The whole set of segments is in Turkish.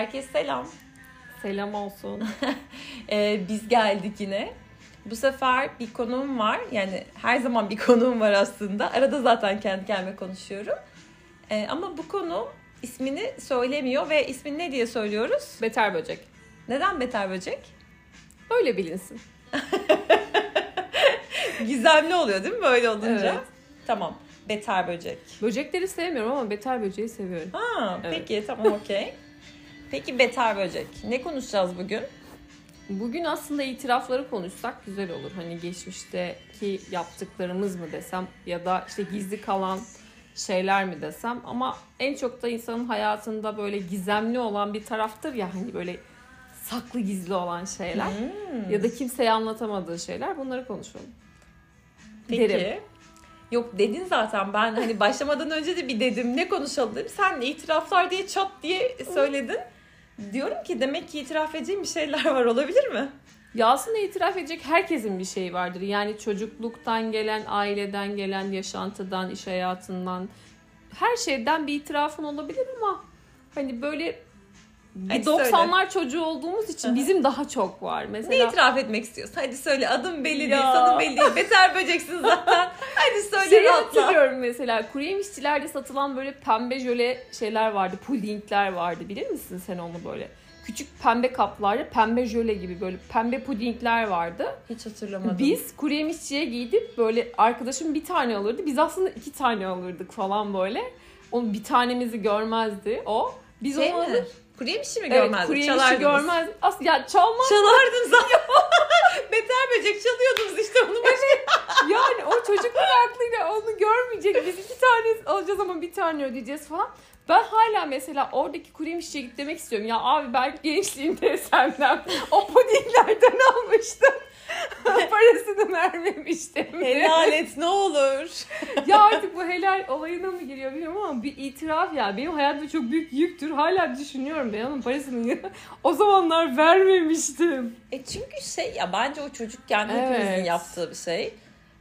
Herkes selam. Selam olsun. Ee, biz geldik yine. Bu sefer bir konuğum var. Yani her zaman bir konuğum var aslında. Arada zaten kendi kendime konuşuyorum. Ee, ama bu konu ismini söylemiyor ve ismini ne diye söylüyoruz? Beter böcek. Neden beter böcek? Öyle bilinsin. Gizemli oluyor değil mi böyle olunca? Evet. Tamam. Beter böcek. Böcekleri sevmiyorum ama beter böceği seviyorum. Ha, Evet. peki tamam okey. Peki beter böcek. Ne konuşacağız bugün? Bugün aslında itirafları konuşsak güzel olur. Hani geçmişteki yaptıklarımız mı desem ya da işte gizli kalan şeyler mi desem ama en çok da insanın hayatında böyle gizemli olan bir taraftır ya hani böyle saklı gizli olan şeyler Hmm. ya da kimseye anlatamadığı şeyler bunları konuşalım. Peki. Derim. Yok dedin zaten ben hani başlamadan önce de bir dedim ne konuşalım dedim. Sen itiraflar diye çat diye söyledin. Diyorum ki demek ki itiraf edeceğim bir şeyler var olabilir mi? Ya aslında itiraf edecek herkesin bir şeyi vardır. Yani çocukluktan gelen, aileden gelen, yaşantıdan, iş hayatından her şeyden bir itirafın olabilir ama hani böyle Hadi söyle. 90'lar çocuğu olduğumuz için bizim daha çok var. Ne Mesela itiraf etmek istiyorsun? Hadi söyle adım belli değil, Ya. sanım belli değil. Beter böceksin zaten. Hadi söyle Şeyi rahatla. hatırlıyorum mesela kuru yemişçilerde satılan böyle pembe jöle şeyler vardı. Pudingler vardı bilir misin sen onu böyle? Küçük pembe kaplarda pembe jöle gibi böyle pembe pudingler vardı. Hiç hatırlamadım. Biz kuru yemişçiye gidip böyle arkadaşım bir tane alırdı. Biz aslında iki tane alırdık falan böyle. Onun bir tanemizi görmezdi o. Biz şey onu alır. Kuru yemişi mi Evet, görmezdin? kuru yemişi görmez. As ya çalmaz Çalardınız zaten. Beter böcek çalıyordunuz işte onu başka. yani o çocukluk aklıyla onu görmeyecek. Biz iki tane alacağız ama bir tane ödeyeceğiz falan. Ben hala mesela oradaki kuru yemişçiye git demek istiyorum. Ya abi ben gençliğimde senden o pudinglerden almıştım. Parasını vermemiştim. Helal et ne olur. ya artık bu helal olayına mı giriyor bilmiyorum ama bir itiraf ya. Benim hayatımda çok büyük yüktür. Hala düşünüyorum ben onun parasını o zamanlar vermemiştim. E çünkü şey ya bence o çocukken Evet. hepimizin yaptığı bir şey.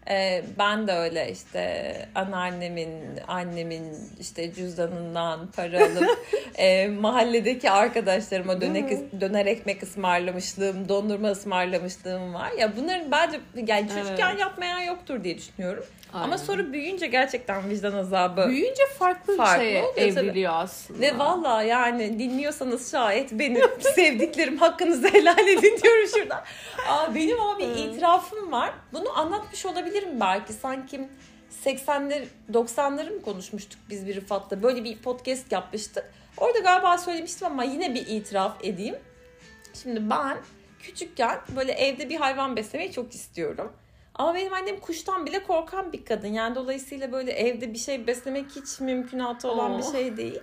Ee, ben de öyle işte anneannemin, annemin işte cüzdanından para alıp e, mahalledeki arkadaşlarıma dönek, döner ekmek ısmarlamışlığım, dondurma ısmarlamışlığım var. Ya bunların bence yani çocukken Evet. yapmayan yoktur diye düşünüyorum. Ama Aynen. sonra büyüyünce gerçekten vicdan azabı. büyüyünce farklı, Farklı şeye evriliyor aslında. Ve valla yani dinliyorsanız şayet benim sevdiklerim hakkınızı helal edin diyorum şuradan. Aa, benim ama bir itirafım var. Bunu anlatmış olabilirim belki. Sanki 80'ler 90'ları mı konuşmuştuk biz bir Rıfat'la. Böyle bir podcast yapmıştık. Orada galiba söylemiştim ama yine bir itiraf edeyim. Şimdi ben küçükken böyle evde bir hayvan beslemeyi çok istiyorum. Ama benim annem kuştan bile korkan bir kadın. Yani dolayısıyla böyle evde bir şey beslemek hiç mümkünatı olan Oh. bir şey değil.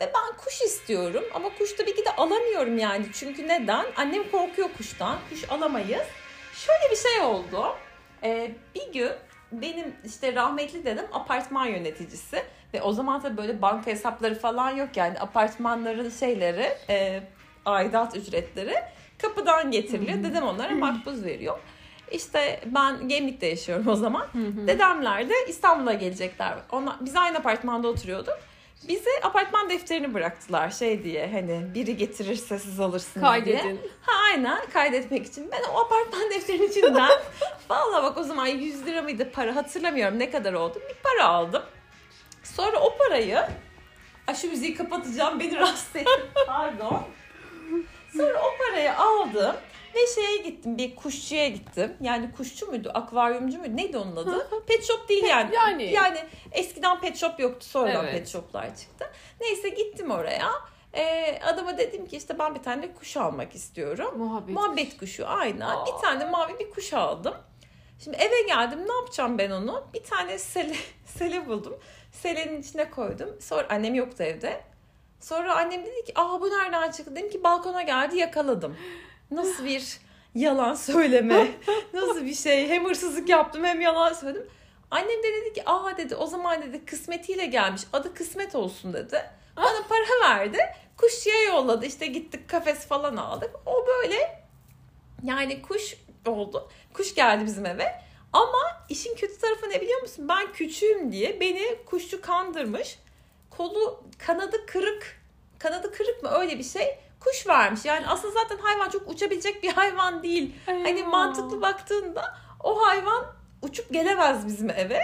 Ve ben kuş istiyorum ama kuş tabii ki de alamıyorum yani. Çünkü neden? Annem korkuyor kuştan. Kuş alamayız. Şöyle bir şey oldu. Ee, bir gün benim işte rahmetli dedem apartman yöneticisi. Ve o zaman tabii böyle banka hesapları falan yok yani. Apartmanların şeyleri, e, aidat ücretleri kapıdan getiriliyor. Dedem onlara makbuz veriyor. İşte ben Gemlik'te yaşıyorum o zaman. Dedemler de İstanbul'a gelecekler. Onlar, biz aynı apartmanda oturuyorduk. Bize apartman defterini bıraktılar şey diye hani biri getirirse siz alırsınız diye. Kaydedin. Ha aynen kaydetmek için. Ben o apartman defterinin içinden valla bak o zaman 100 lira mıydı para hatırlamıyorum ne kadar oldu. Bir para aldım. Sonra o parayı Ay şu müziği kapatacağım beni rahatsız etti. Pardon. Sonra o parayı aldım ve şeye gittim bir kuşçuya gittim. Yani kuşçu muydu, akvaryumcu muydu? Neydi onun adı? Pet shop değil yani. Yani. Yani eskiden pet shop yoktu sonradan Evet. pet shoplar çıktı. Neyse gittim oraya. Ee, adama dedim ki işte ben bir tane kuş almak istiyorum. Muhabbet. Muhabbet kuşu aynen. Aa. Bir tane mavi bir kuş aldım. Şimdi eve geldim ne yapacağım ben onu? Bir tane sele, sele buldum. Selenin içine koydum. Sonra annem yoktu evde. Sonra annem dedi ki aa bu nereden çıktı? Dedim ki balkona geldi yakaladım. Nasıl bir yalan söyleme. Nasıl bir şey. Hem hırsızlık yaptım hem yalan söyledim. Annem de dedi ki aa dedi o zaman dedi kısmetiyle gelmiş. Adı kısmet olsun dedi. Bana para verdi. Kuşçuya yolladı. İşte gittik kafes falan aldık. O böyle yani kuş oldu. Kuş geldi bizim eve. Ama işin kötü tarafı ne biliyor musun? Ben küçüğüm diye beni kuşçu kandırmış. Kolu kanadı kırık kanadı kırık mı öyle bir şey kuş vermiş. Yani aslında zaten hayvan çok uçabilecek bir hayvan değil. Hani mantıklı baktığında o hayvan uçup gelemez bizim eve.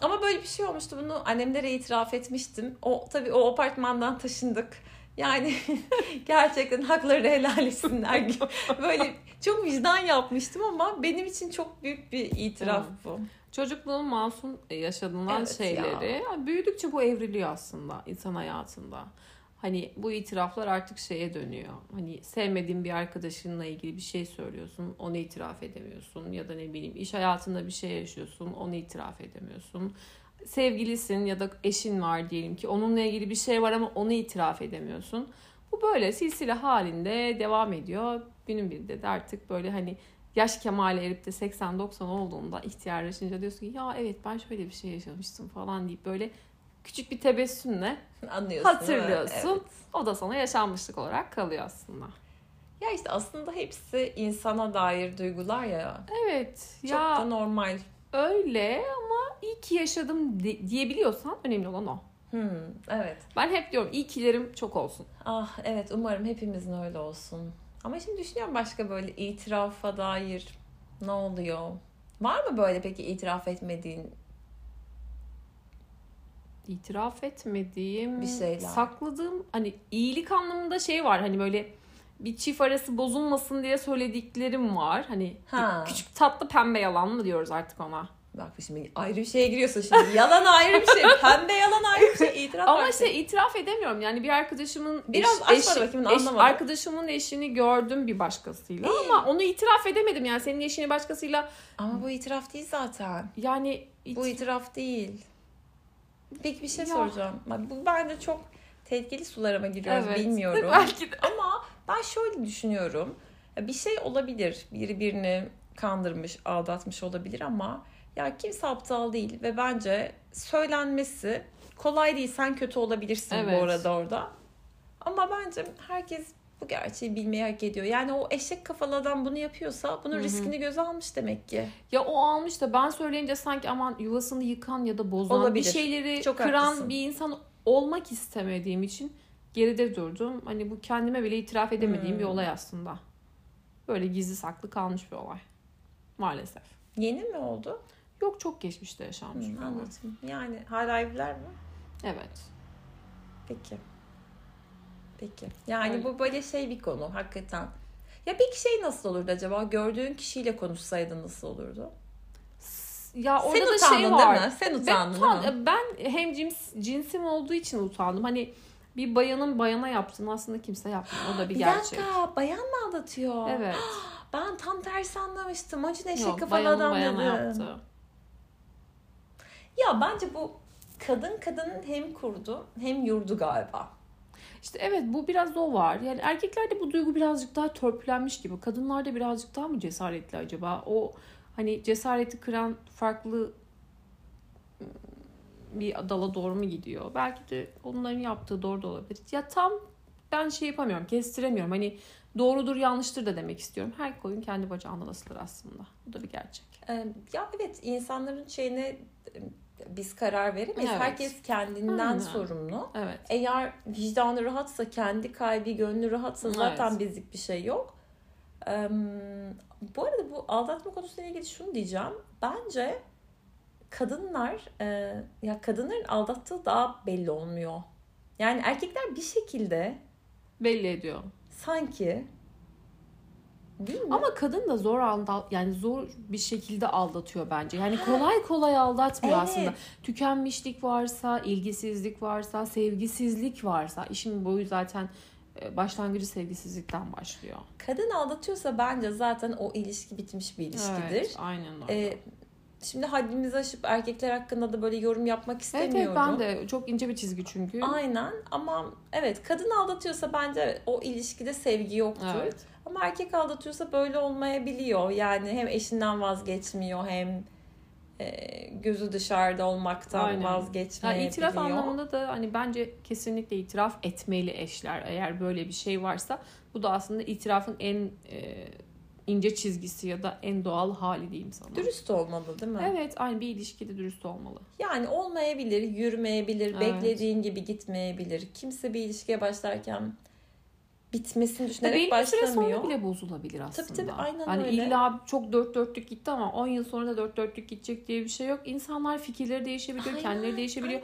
Ama böyle bir şey olmuştu. Bunu annemlere itiraf etmiştim. O tabii o apartmandan taşındık. Yani gerçekten hakları helal etsinler. Böyle çok vicdan yapmıştım ama benim için çok büyük bir itiraf bu. Çocukluğun masum yaşadığından Evet şeyleri yani büyüdükçe bu evriliyor aslında insan hayatında. Hani bu itiraflar artık şeye dönüyor. Hani sevmediğin bir arkadaşınla ilgili bir şey söylüyorsun, onu itiraf edemiyorsun ya da ne bileyim iş hayatında bir şey yaşıyorsun, onu itiraf edemiyorsun. Sevgilisin ya da eşin var diyelim ki onunla ilgili bir şey var ama onu itiraf edemiyorsun. Bu böyle silsile halinde devam ediyor. Günün birinde de artık böyle hani yaş kemale erip de 80-90 olduğunda ihtiyarlaşınca diyorsun ki ya evet ben şöyle bir şey yaşamıştım falan deyip böyle küçük bir tebessümle Anlıyorsun. hatırlıyorsun. Evet. O da sana yaşanmışlık olarak kalıyor aslında. Ya işte aslında hepsi insana dair duygular ya. Evet Çok ya da normal. öyle ama iyi ki yaşadım de- diyebiliyorsan önemli olan o. Hmm, evet. Ben hep diyorum iyi kilerim çok olsun. Ah evet umarım hepimizin öyle olsun. Ama şimdi düşünüyorum başka böyle itirafa dair ne oluyor? Var mı böyle peki itiraf etmediğin? İtiraf etmediğim, Bir şeyler. sakladığım hani iyilik anlamında şey var hani böyle bir çift arası bozulmasın diye söylediklerim var. Hani Ha. küçük tatlı pembe yalan mı diyoruz artık ona. Bak şimdi ayrı bir şeye giriyorsun şimdi. Yalan ayrı bir şey. Pembe yalan ayrı bir şey. İtiraf Ama işte şey. itiraf edemiyorum. Yani bir arkadaşımın Biraz aç bana bakayım, anlamadım. arkadaşımın eşini gördüm bir başkasıyla ama onu itiraf edemedim. Yani senin eşini başkasıyla Ama bu itiraf değil zaten. yani it- Bu itiraf değil. Peki bir şey Ya. soracağım. Bak bu bence çok tehlikeli sulara mı giriyoruz Evet. bilmiyorum. Belki de. Ama ben şöyle düşünüyorum. Bir şey olabilir. Biri birini kandırmış, aldatmış olabilir ama ya kimse aptal değil ve bence söylenmesi kolay değil. Sen kötü olabilirsin Evet. bu arada orada. Ama bence herkes bu gerçeği bilmeyi hak ediyor. Yani o eşek kafalı adam bunu yapıyorsa bunun Hı hı. riskini göze almış demek ki. Ya o almış da ben söyleyince sanki aman yuvasını yıkan ya da bozan Olabilir. bir şeyleri Çok kıran haklısın. bir insan olmak istemediğim için geride durdum. Hani bu kendime bile itiraf edemediğim Hmm. bir olay aslında. Böyle gizli saklı kalmış bir olay. Maalesef. Yeni mi oldu? Yok çok geçmişte yaşanmış Hı, bir olay. Yani hala evliler mi? Evet. Peki. Peki. Yani Öyle. bu böyle şey bir konu hakikaten. Ya peki şey nasıl olurdu acaba? Gördüğün kişiyle konuşsaydın nasıl olurdu? Ya Sen orada da utandın şey değil var. mi? Sen Ben, utandın utan- değil mi? ben hem cins, cinsim olduğu için utandım. Hani bir bayanın bayana yaptığını aslında kimse yapmıyor. O da bir, Bir gerçek. dakika bayan mı aldatıyor? Evet. Ben tam tersi anlamıştım. Acın eşek Yok, kafalı adam bayana yaptı. Ya bence bu kadın kadının hem kurdu hem yurdu galiba. İşte evet bu biraz o var. Yani erkeklerde bu duygu birazcık daha törpülenmiş gibi. Kadınlarda birazcık daha mı cesaretli acaba? O hani cesareti kıran farklı ım, bir dala doğru mu gidiyor? Belki de onların yaptığı doğru da olabilir. Ya tam ben şey yapamıyorum, kestiremiyorum. Hani doğrudur yanlıştır da demek istiyorum. Her koyun kendi bacağından asılır aslında. Bu da bir gerçek. Ya evet insanların şeyine biz karar veremeyiz. Evet. Herkes kendinden Aynen. sorumlu. Evet. Eğer vicdanı rahatsa, kendi kalbi, gönlü rahatsa zaten Evet. bizlik bir şey yok. Ee, bu arada bu aldatma konusuyla ilgili şunu diyeceğim. Bence kadınlar, e, ya kadınların aldattığı daha belli olmuyor. Yani erkekler bir şekilde Belli ediyor. sanki değil mi? Ama kadın da zor aldat yani zor bir şekilde aldatıyor bence. Yani kolay kolay aldatmıyor Evet. aslında. Tükenmişlik varsa, ilgisizlik varsa, sevgisizlik varsa işin boyu zaten e, başlangıcı sevgisizlikten başlıyor. kadın aldatıyorsa bence zaten o ilişki bitmiş bir ilişkidir. Evet, aynen öyle. Ee, şimdi haddimizi aşıp erkekler hakkında da böyle yorum yapmak evet, istemiyorum. evet ben de çok ince bir çizgi çünkü. Aynen ama evet kadın aldatıyorsa bence o ilişkide sevgi yoktur. Evet. Ama erkek aldatıyorsa böyle olmayabiliyor. Yani hem eşinden vazgeçmiyor hem e, gözü dışarıda olmaktan Aynen. Yani vazgeçmeyebiliyor. itiraf anlamında da hani bence kesinlikle itiraf etmeli eşler eğer böyle bir şey varsa. Bu da aslında itirafın en e, ince çizgisi ya da en doğal hali diyeyim sana. Dürüst olmalı değil mi? Evet aynı bir ilişkide dürüst olmalı. Yani olmayabilir, yürümeyebilir, Evet. beklediğin gibi gitmeyebilir. Kimse bir ilişkiye başlarken bitmesini düşünerek Belli bir süre başlamıyor. sonra bile bozulabilir aslında. Tabii, tabii, aynen hani öyle. illa çok dört dörtlük gitti ama 10 yıl sonra da dört dörtlük gidecek diye bir şey yok. İnsanlar fikirleri değişebiliyor, Aynen, kendileri değişebiliyor.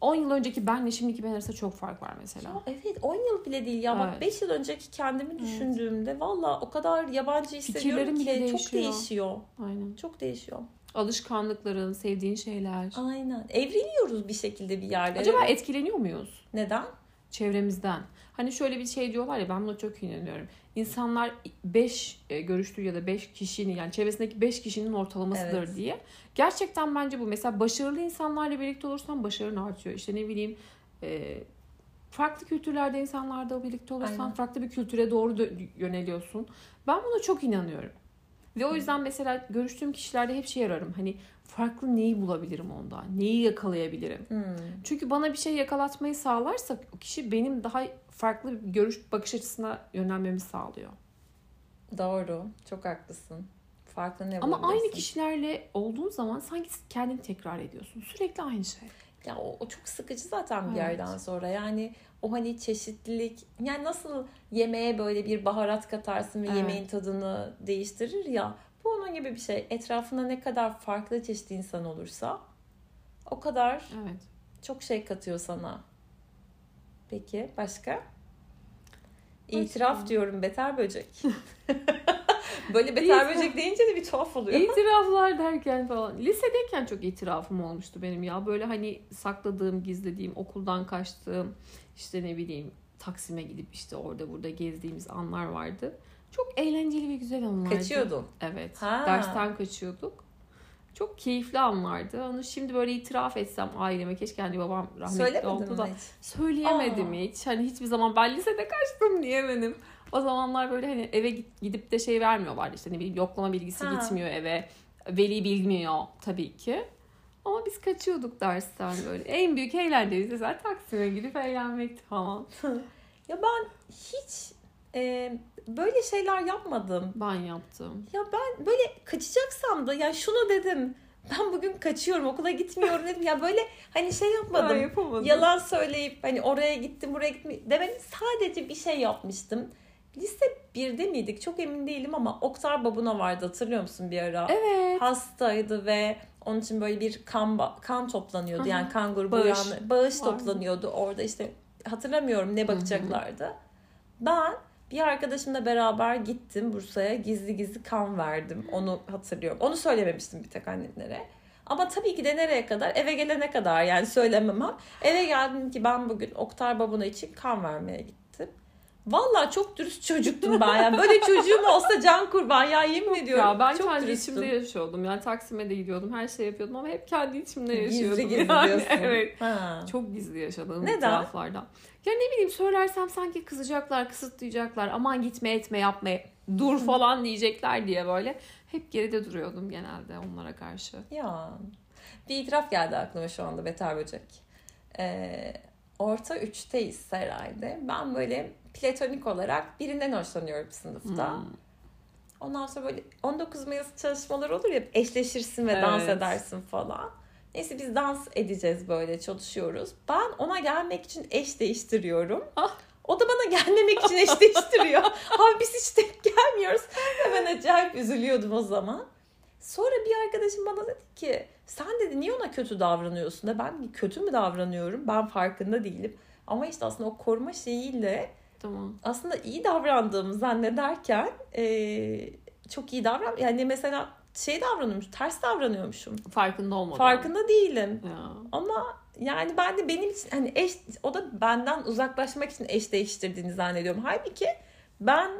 10 yıl önceki benle şimdiki ben arasında çok fark var mesela. Ya evet 10 yıl bile değil ya bak Evet. 5 yıl önceki kendimi düşündüğümde valla o kadar yabancı hissediyorum Fikirlerim ki bile çok değişiyor. değişiyor. Aynen. Çok değişiyor. Alışkanlıkların, sevdiğin şeyler. Aynen. Evriliyoruz bir şekilde bir yerde. Acaba Evet. etkileniyor muyuz Neden? çevremizden? Hani şöyle bir şey diyorlar ya ben buna çok inanıyorum. İnsanlar 5 görüştüğü ya da 5 kişinin yani çevresindeki 5 kişinin ortalamasıdır Evet. diye. Gerçekten bence bu. Mesela başarılı insanlarla birlikte olursan başarın artıyor. İşte ne bileyim e, farklı kültürlerde insanlarla birlikte olursan Aynen. farklı bir kültüre doğru yöneliyorsun. Ben buna çok inanıyorum. Ve o yüzden mesela görüştüğüm kişilerde hep şey ararım. Hani farklı neyi bulabilirim onda? Neyi yakalayabilirim? Hmm. Çünkü bana bir şey yakalatmayı sağlarsa o kişi benim daha farklı bir görüş bakış açısına yönelmemi sağlıyor. Doğru. Çok haklısın. Farklı ne Ama aynı kişilerle olduğun zaman sanki kendini tekrar ediyorsun. Sürekli aynı şey. Ya o, o çok sıkıcı zaten bir Evet. yerden sonra. Yani o hani çeşitlilik yani nasıl yemeğe böyle bir baharat katarsın ve Evet. yemeğin tadını değiştirir ya. Bu onun gibi bir şey. Etrafında ne kadar farklı çeşitli insan olursa o kadar Evet. çok şey katıyor sana. Peki başka? İtiraf diyorum beter böcek. böyle beter İtiraf. böcek deyince de bir tuhaf oluyor. İtiraflar derken falan. Lisedeyken çok itirafım olmuştu benim ya. Böyle hani sakladığım, gizlediğim, okuldan kaçtığım, işte ne bileyim Taksim'e gidip işte orada burada gezdiğimiz anlar vardı. Çok eğlenceli ve güzel anlardı. Kaçıyordun. Evet. Ha. Dersten kaçıyorduk. Çok keyifli anlardı. Onu şimdi böyle itiraf etsem aileme keşke hani babam rahmetli Söylemedin oldu da hiç? söyleyemedim Aa. hiç. Hani hiçbir zaman ben lisede kaçtım diyemedim. O zamanlar böyle hani eve gidip de şey vermiyorlardı işte ne bileyim yoklama bilgisi Ha. gitmiyor eve. Veli bilmiyor tabii ki. Ama biz kaçıyorduk dersten böyle. En büyük eğlencemiz de zaten Taksim'e gidip eğlenmekti falan. Ya ben hiç e, böyle şeyler yapmadım. Ben yaptım. Ya ben böyle kaçacaksam da ya şunu dedim. Ben bugün kaçıyorum okula gitmiyorum dedim. Ya böyle hani şey yapmadım. Ben yapamadım. Yalan söyleyip hani oraya gittim buraya gittim demedim. Sadece bir şey yapmıştım. Lise 1'de miydik çok emin değilim ama Oktar Babuna vardı hatırlıyor musun bir ara? Evet. Hastaydı ve onun için böyle bir kan kan toplanıyordu. Hı. Yani kan grubu Bağış. bağış toplanıyordu orada işte hatırlamıyorum ne bakacaklardı. Ben bir arkadaşımla beraber gittim Bursa'ya gizli gizli kan verdim. Onu hatırlıyorum. Onu söylememiştim bir tek annelere. Ama tabii ki de nereye kadar? Eve gelene kadar yani söylememem. Eve geldim ki ben bugün Oktar Babuna için kan vermeye gittim. Vallahi çok dürüst çocuktum ben yani. Böyle çocuğum olsa can kurban ya yemin ediyorum. Ya ben çok kendi dürüstüm. içimde yaşıyordum. Yani Taksim'e de gidiyordum. Her şey yapıyordum ama hep kendi içimde Gizli yaşıyordum. gizli yani. diyorsun. Evet. Ha. Çok gizli yaşadığım Neden? itiraflardan. Ya ne bileyim söylersem sanki kızacaklar, kısıtlayacaklar. Aman gitme etme yapma dur falan diyecekler diye böyle. Hep geride duruyordum genelde onlara karşı. Ya bir itiraf geldi aklıma şu anda Beter Böcek. Ee, orta üçteyiz herhalde. Ben böyle platonik olarak birinden hoşlanıyorum sınıfta. Hmm. Ondan sonra böyle 19 Mayıs çalışmaları olur ya eşleşirsin ve dans Evet. edersin falan. Neyse biz dans edeceğiz böyle çalışıyoruz. Ben ona gelmek için eş değiştiriyorum. Ah. O da bana gelmemek için eş değiştiriyor. Abi biz hiç denk gelmiyoruz. Ve ben acayip üzülüyordum o zaman. Sonra bir arkadaşım bana dedi ki sen dedi niye ona kötü davranıyorsun da ben kötü mü davranıyorum ben farkında değilim. Ama işte aslında o koruma şeyiyle Tamam. aslında iyi davrandığımı zannederken eee, çok iyi davran yani mesela şey davranıyormuş ters davranıyormuşum. Farkında olmadan. Farkında değilim. Ya. Ama yani ben de benim için hani eş o da benden uzaklaşmak için eş değiştirdiğini zannediyorum. Halbuki ben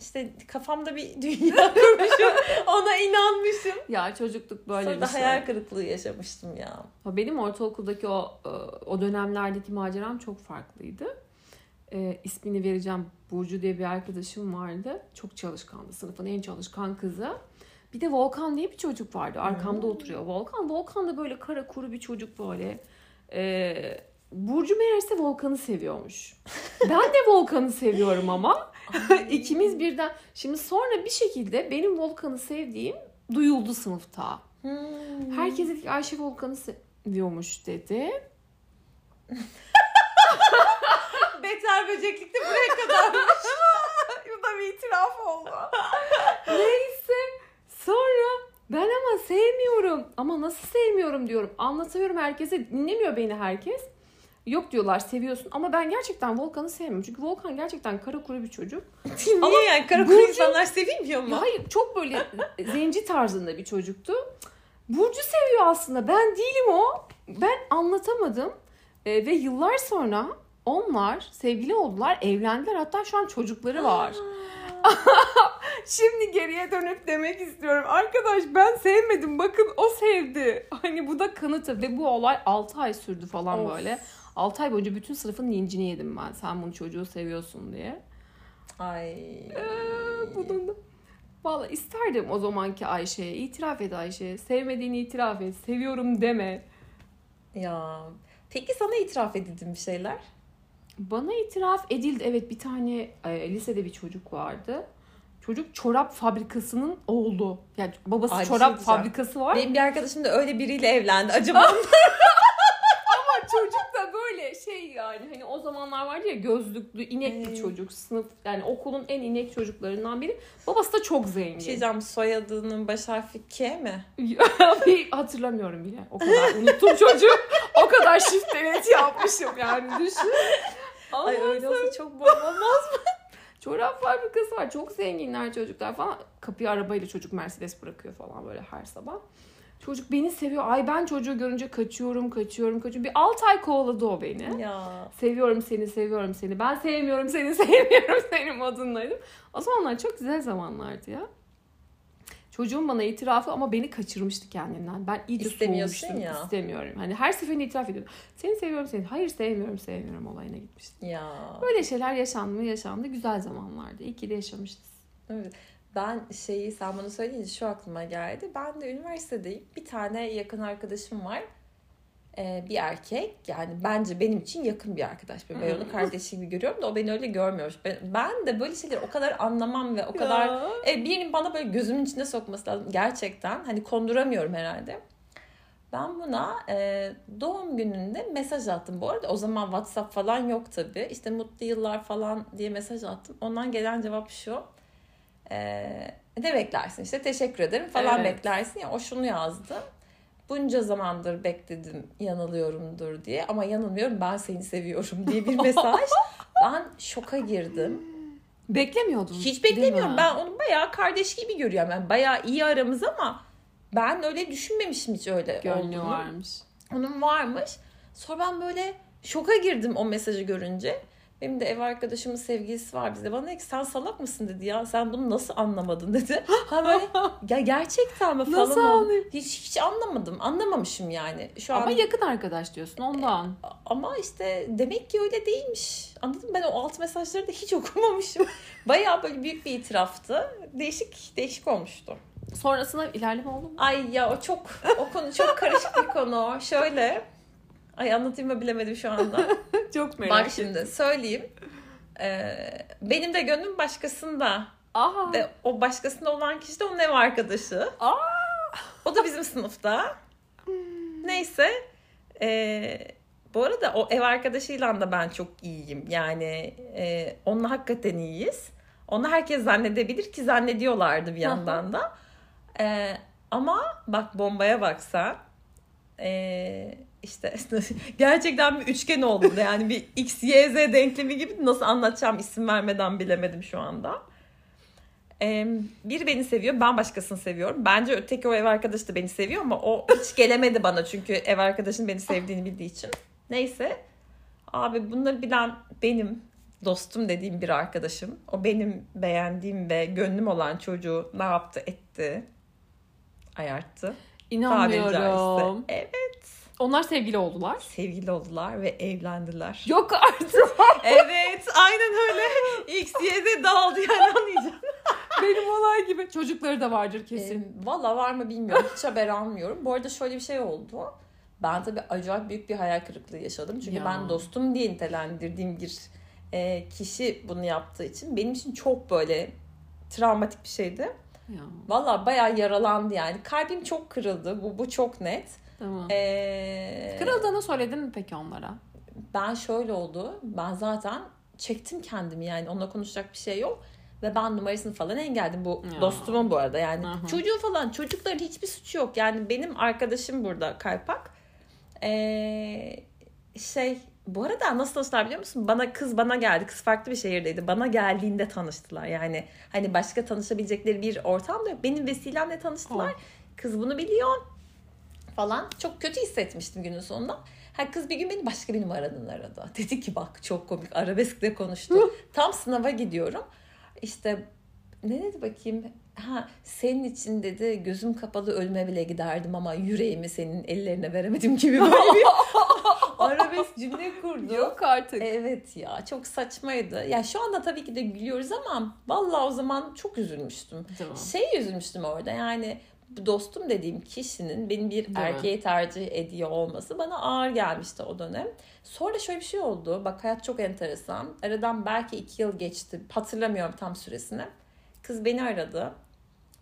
işte kafamda bir dünya kurmuşum. ona inanmışım. ya çocukluk böyle Sonra bir şey. hayal kırıklığı yaşamıştım ya. Benim ortaokuldaki o e, o dönemlerdeki maceram çok farklıydı. E, ismini vereceğim. Burcu diye bir arkadaşım vardı. Çok çalışkandı. Sınıfın en çalışkan kızı. Bir de Volkan diye bir çocuk vardı. Arkamda oturuyor Volkan. Volkan da böyle kara kuru bir çocuk böyle. E, Burcu meğerse Volkan'ı seviyormuş. Ben de Volkan'ı seviyorum ama. İkimiz birden. Şimdi sonra bir şekilde benim Volkan'ı sevdiğim duyuldu sınıfta. Hmm. Herkes dedi ki Ayşe Volkan'ı seviyormuş dedi. Beter böceklikte buraya kadarmış. Bu da bir itiraf oldu. Neyse sonra ben ama sevmiyorum. Ama nasıl sevmiyorum diyorum. Anlatıyorum herkese. Dinlemiyor beni herkes. Yok diyorlar seviyorsun ama ben gerçekten Volkan'ı sevmiyorum. Çünkü Volkan gerçekten kara kuru bir çocuk. Niye yani? Kara kuru Burcu- insanlar sevilmiyor mu? hayır çok böyle zenci tarzında bir çocuktu. Burcu seviyor aslında. Ben değilim o. Ben anlatamadım. Ee, ve yıllar sonra onlar sevgili oldular, evlendiler. Hatta şu an çocukları var. Şimdi geriye dönüp demek istiyorum. Arkadaş ben sevmedim. Bakın o sevdi. Hani bu da kanıtı. Ve bu olay 6 ay sürdü falan Of. böyle. 6 ay boyunca bütün sınıfın lincini yedim ben. Sen bunu çocuğu seviyorsun diye. Ay. Ee, bunun da... Valla isterdim o zamanki Ayşe'ye. itiraf et Ayşe. Sevmediğini itiraf et. Seviyorum deme. Ya. Peki sana itiraf edildi bir şeyler? Bana itiraf edildi. Evet bir tane e, lisede bir çocuk vardı. Çocuk çorap fabrikasının oğlu. Yani babası Ay, şey çorap diyeceğim. fabrikası var. Benim bir arkadaşım da öyle biriyle evlendi. Acaba çocuk da böyle şey yani hani o zamanlar vardı ya gözlüklü inek bir Evet. çocuk. Sınıf yani okulun en inek çocuklarından biri. Babası da çok zengin. şey diyeceğim soyadının baş harfi K mi? Bir hatırlamıyorum bile. O kadar unuttum çocuğu. O kadar şiftelet yapmışım yani düşün. Ay Ama öyle olsa çok bomba olmaz. çorap fabrikası var. Çok zenginler çocuklar falan. Kapıya arabayla çocuk Mercedes bırakıyor falan böyle her sabah. Çocuk beni seviyor. Ay ben çocuğu görünce kaçıyorum, kaçıyorum, kaçıyorum. Bir 6 ay kovaladı o beni. Ya. Seviyorum seni, seviyorum seni. Ben sevmiyorum seni, sevmiyorum seni modundaydım. O zamanlar çok güzel zamanlardı ya. Çocuğum bana itirafı ama beni kaçırmıştı kendinden. Ben iyice soğumuştum. ya. İstemiyorum. Hani her seferinde itiraf ediyordum. Seni seviyorum seni. Hayır sevmiyorum sevmiyorum olayına gitmiştim. Ya. Böyle şeyler yaşandı mı yaşandı. Güzel zamanlardı. İyi ki de yaşamışız. Evet. Ben şeyi sen bana söyleyince şu aklıma geldi. Ben de üniversitedeyim. Bir tane yakın arkadaşım var. Ee, bir erkek. Yani bence benim için yakın bir arkadaş. Ben onu kardeşi gibi görüyorum da o beni öyle görmüyor. Ben, ben de böyle şeyleri o kadar anlamam ve o kadar Ya. e, birinin bana böyle gözümün içine sokması lazım. Gerçekten hani konduramıyorum herhalde. Ben buna e, doğum gününde mesaj attım. Bu arada o zaman WhatsApp falan yok tabii. İşte mutlu yıllar falan diye mesaj attım. Ondan gelen cevap şu. E, ne beklersin işte teşekkür ederim falan Evet. beklersin ya. O şunu yazdı. Bunca zamandır bekledim yanılıyorumdur diye ama yanılmıyorum ben seni seviyorum diye bir mesaj. ben şoka girdim. Beklemiyordun. Hiç beklemiyorum. mi? Ben onu bayağı kardeş gibi görüyorum. Yani bayağı iyi aramız ama ben öyle düşünmemişim hiç öyle Gönlü olduğunu. varmış. Onun varmış. Sonra ben böyle şoka girdim o mesajı görünce. Benim de ev arkadaşımın sevgilisi var bize. Bana dedi ki sen salak mısın dedi ya. Sen bunu nasıl anlamadın dedi. Ha böyle ya gerçekten mi falan Nasıl anlayayım? Hiç hiç anlamadım. Anlamamışım yani. Şu Ama an yakın arkadaş diyorsun ondan. ama işte demek ki öyle değilmiş. Anladın mı? Ben o alt mesajları da hiç okumamışım. Bayağı böyle büyük bir itiraftı. Değişik değişik olmuştu. Sonrasında ilerleme oldu mu? Ay ya o çok o konu çok karışık bir konu. Şöyle Ay anlatayım mı bilemedim şu anda. Çok Bak şimdi söyleyeyim. Ee, benim de gönlüm başkasında. Aha. Ve o başkasında olan kişi de onun ev arkadaşı. Aa. O da bizim sınıfta. Neyse. Ee, bu arada o ev arkadaşıyla da ben çok iyiyim. Yani e, onunla hakikaten iyiyiz. Onu herkes zannedebilir ki zannediyorlardı bir yandan da. Ee, ama bak bombaya baksa ee, işte gerçekten bir üçgen oldu. Yani bir X, Y, Z denklemi gibi nasıl anlatacağım isim vermeden bilemedim şu anda. Ee, biri beni seviyor, ben başkasını seviyorum. Bence öteki o ev arkadaşı da beni seviyor ama o hiç gelemedi bana çünkü ev arkadaşının beni sevdiğini bildiği için. Neyse. Abi bunları bilen benim dostum dediğim bir arkadaşım. O benim beğendiğim ve gönlüm olan çocuğu ne yaptı etti? Ayarttı. Tabiri caizse. İnanmıyorum. Evet. Onlar sevgili oldular. Sevgili oldular ve evlendiler. Yok artık. evet aynen öyle. X, Y, Z dağıldı yani anlayacağım. Benim olay gibi. Çocukları da vardır kesin. Ee, Valla var mı bilmiyorum. Hiç haber almıyorum. Bu arada şöyle bir şey oldu. Ben tabii acayip büyük bir hayal kırıklığı yaşadım. Çünkü Ya. ben dostum diye nitelendirdiğim bir e, kişi bunu yaptığı için benim için çok böyle travmatik bir şeydi. Ya, Valla bayağı yaralandı yani. Kalbim çok kırıldı. Bu, bu çok net. tamam. Ee, Kırıldığını söyledin mi peki onlara? ben şöyle oldu. Ben zaten çektim kendimi yani. Onunla konuşacak bir şey yok. Ve ben numarasını falan engelledim. Bu Ya. dostumun bu arada yani. Hı hı. Çocuğu falan. Çocukların hiçbir suçu yok. Yani benim arkadaşım burada Kaypak. Ee, şey bu arada nasıl tanıştılar biliyor musun? Bana kız bana geldi. Kız farklı bir şehirdeydi. Bana geldiğinde tanıştılar. Yani hani başka tanışabilecekleri bir ortam da yok. Benim vesilemle tanıştılar. Oh. Kız bunu biliyor falan. Çok kötü hissetmiştim günün sonunda. Ha kız bir gün beni başka bir numaradan aradı. Dedi ki bak çok komik arabeskle konuştu. Tam sınava gidiyorum. İşte ne dedi bakayım? Ha senin için dedi gözüm kapalı ölüme bile giderdim ama yüreğimi senin ellerine veremedim gibi böyle bir arabesk cümle kurdu. Yok artık. Evet ya çok saçmaydı. Ya şu anda tabii ki de gülüyoruz ama vallahi o zaman çok üzülmüştüm. Tamam. Şey üzülmüştüm orada yani dostum dediğim kişinin benim bir mi? erkeği tercih ediyor olması bana ağır gelmişti o dönem. Sonra şöyle bir şey oldu. Bak hayat çok enteresan. Aradan belki iki yıl geçti. Hatırlamıyorum tam süresini. Kız beni aradı.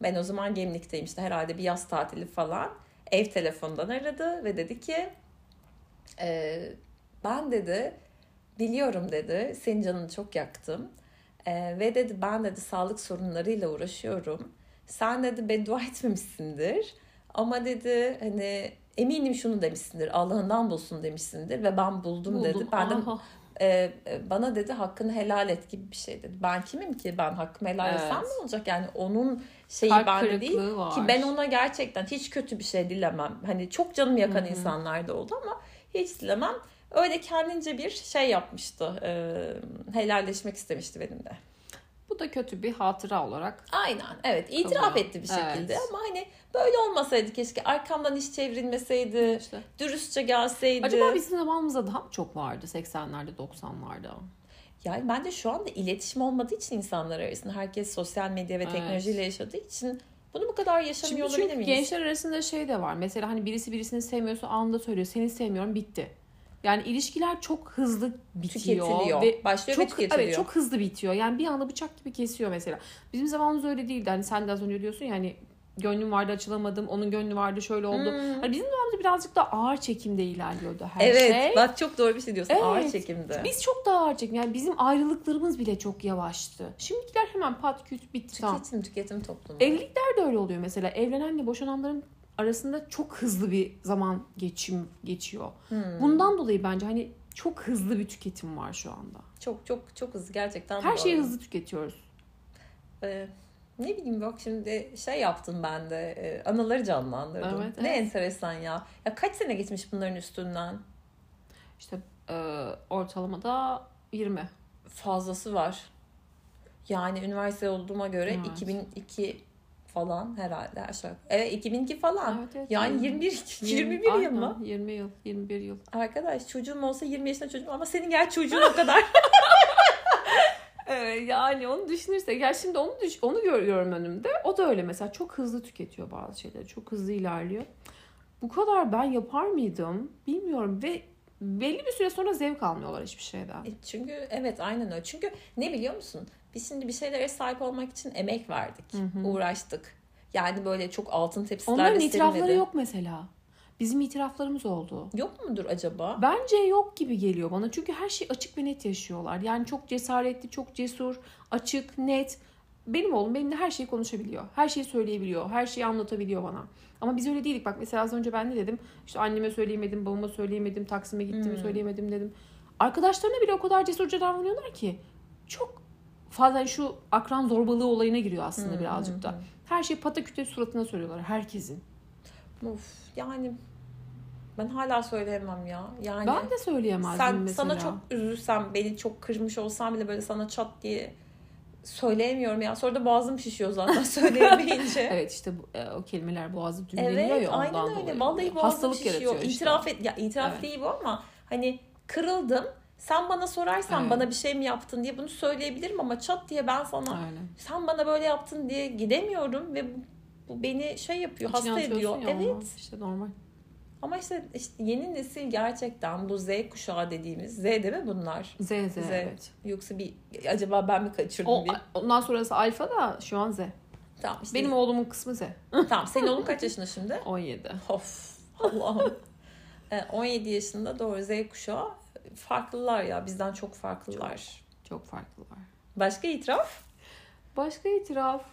Ben o zaman Gemlik'teyim işte herhalde bir yaz tatili falan. Ev telefonundan aradı ve dedi ki "Ee, ben dedi biliyorum dedi senin canını çok yaktım. Ee, ve dedi ben dedi sağlık sorunlarıyla uğraşıyorum. Sen dedi beddua etmemişsindir. Ama dedi hani eminim şunu demişsindir. Allah'ından bulsun demişsindir ve ben buldum, dedi. Buldum. Ben de. E, e, bana dedi hakkını helal et gibi bir şey dedi. Ben kimim ki ben hakkımı helal etsem Evet. ne olacak yani onun şeyi Kalp bende değil var. ki ben ona gerçekten hiç kötü bir şey dilemem. Hani çok canım yakan Hı hı. insanlar da oldu ama hiç dilemem. Öyle kendince bir şey yapmıştı. E, helalleşmek istemişti benimle. Bu da kötü bir hatıra olarak. Aynen evet itiraf Kabul. etti bir şekilde Evet. ama hani böyle olmasaydı keşke arkamdan iş çevrilmeseydi İşte. dürüstçe gelseydi. Acaba bizim zamanımızda daha mı çok vardı 80'lerde 90'larda? Yani bence şu anda iletişim olmadığı için insanlar arasında herkes sosyal medya ve Evet. teknolojiyle yaşadığı için bunu bu kadar yaşamıyor Şimdi olabilir çünkü miyiz? gençler arasında şey de var. Mesela hani birisi birisini sevmiyorsa anında söylüyor. Seni sevmiyorum bitti. Yani ilişkiler çok hızlı bitiyor. Tüketiliyor. Ve Başlıyor ve çok, tüketiliyor. evet, çok hızlı bitiyor. Yani bir anda bıçak gibi kesiyor mesela. Bizim zamanımız öyle değildi. Hani sen de az önce diyorsun ya hani gönlüm vardı açılamadım. Onun gönlü vardı şöyle oldu. Hmm. Hani bizim zamanımızda birazcık da ağır çekimde ilerliyordu her evet şey. bak çok doğru bir şey diyorsun Evet. ağır çekimde. Biz çok daha ağır çekim. Yani bizim ayrılıklarımız bile çok yavaştı. Şimdikiler hemen pat küt bitti. Tüketim tüketim toplumu. Evlilikler de öyle oluyor mesela. Evlenenle boşananların arasında çok hızlı bir zaman geçim geçiyor. Hmm. Bundan dolayı bence hani çok hızlı bir tüketim var şu anda. Çok çok çok hızlı gerçekten Her şeyi hızlı tüketiyoruz. Ee, ne bileyim bak şimdi şey yaptım ben de e, anıları canlandırdım. Evet, ne evet. enteresan ya. Ya kaç sene geçmiş bunların üstünden? İşte e, ortalamada 20. Fazlası var. Yani üniversite olduğuma göre Evet. 2002 falan herhalde aşağı. Evet 2002 falan. Evet, evet, Yani 21 21 yıl mı? 20 yıl, 21 yıl. Arkadaş çocuğum olsa 20 yaşında çocuğum ama senin gerçi çocuğun o kadar. Evet, yani onu düşünürsek ya şimdi onu düş, onu görüyorum önümde. O da öyle mesela çok hızlı tüketiyor bazı şeyleri. Çok hızlı ilerliyor. Bu kadar ben yapar mıydım bilmiyorum ve belli bir süre sonra zevk almıyorlar hiçbir şeyden. E, Çünkü evet aynen öyle. Çünkü ne biliyor musun? Biz şimdi bir şeylere sahip olmak için emek verdik. Uğraştık. Yani böyle çok altın tepsilerde Onların itirafları serilmedi. yok mesela. Bizim itiraflarımız oldu. Yok mudur acaba? Bence yok gibi geliyor bana. Çünkü her şey açık ve net yaşıyorlar. Yani çok cesaretli, çok cesur, açık, net. Benim oğlum benimle her şeyi konuşabiliyor. Her şeyi söyleyebiliyor. Her şeyi anlatabiliyor bana. Ama biz öyle değildik. Bak mesela az önce ben ne dedim? İşte anneme söyleyemedim, babama söyleyemedim, Taksim'e gittiğimi söyleyemedim dedim. Arkadaşlarına bile o kadar cesurca davranıyorlar ki. Çok fazla şu akran zorbalığı olayına giriyor aslında birazcık da. Her şeyi pataküte suratına söylüyorlar herkesin. Of yani ben hala söyleyemem ya. Yani Ben de söyleyemezdim sen mesela. sana çok üzülsem, beni çok kırmış olsam bile böyle sana çat diye söyleyemiyorum ya. Sonra da boğazım şişiyor zaten söyleyemeyince. Evet işte bu, e, o kelimeler boğazı düğümleniyor Evet, ya ondan aynen dolayı. öyle. Vallahi boğazım Hastalık şişiyor. işte. İtiraf et ya itiraf Evet. değil bu ama hani kırıldım. Sen bana sorarsan Evet. bana bir şey mi yaptın diye bunu söyleyebilirim ama çat diye ben sana Aynen. sen bana böyle yaptın diye gidemiyorum ve bu, bu beni şey yapıyor, İçine hasta ediyor. ya. Evet. İşte normal. Ama işte, işte yeni nesil gerçekten bu Z kuşağı dediğimiz Z değil mi bunlar? Z, Z, evet. Yoksa bir acaba ben mi kaçırdım O, bir? ondan sonrası alfa da şu an Z. Tamam işte. Benim oğlumun kısmı Z. Tamam senin oğlun kaç yaşında şimdi? 17. Of Allah'ım. E, 17 yaşında doğru Z kuşağı farklılar ya bizden çok farklılar. Çok farklılar. Başka itiraf? Başka itiraf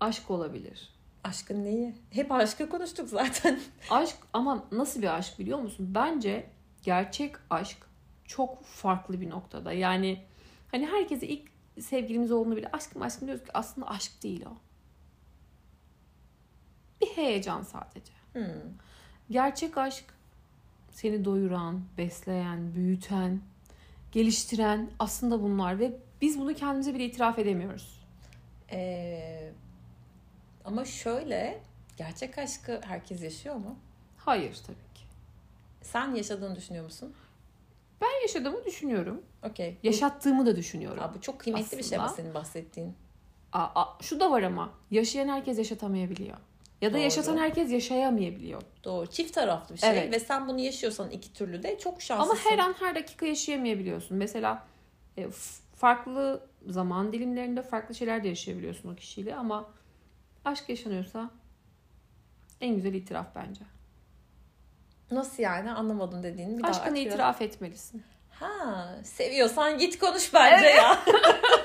aşk olabilir. Aşkın neyi? Hep aşkı konuştuk zaten. Aşk ama nasıl bir aşk biliyor musun? Bence gerçek aşk çok farklı bir noktada. Yani hani herkese ilk sevgilimiz olduğunu bile aşkım aşkım diyoruz ki aslında aşk değil o. Bir heyecan sadece. Hmm. Gerçek aşk seni doyuran, besleyen, büyüten, geliştiren aslında bunlar ve biz bunu kendimize bile itiraf edemiyoruz. Ee, ama şöyle gerçek aşkı herkes yaşıyor mu? Hayır tabii ki. Sen yaşadığını düşünüyor musun? Ben yaşadığımı düşünüyorum. Okey. Yaşattığımı da düşünüyorum. Aa, bu çok kıymetli bir şey ama Aslında- senin bahsettiğin. Aa, aa, şu da var ama yaşayan herkes yaşatamayabiliyor. Ya da Doğru. yaşatan herkes yaşayamayabiliyor. Doğru. Çift taraflı bir şey Evet. ve sen bunu yaşıyorsan iki türlü de çok şanslısın. Ama her an her dakika yaşayamayabiliyorsun. Mesela e, farklı zaman dilimlerinde farklı şeyler de yaşayabiliyorsun o kişiyle ama aşk yaşanıyorsa en güzel itiraf bence. Nasıl yani anlamadım dediğini bir daha Aşkını biraz. itiraf etmelisin. Ha, seviyorsan git konuş bence ya.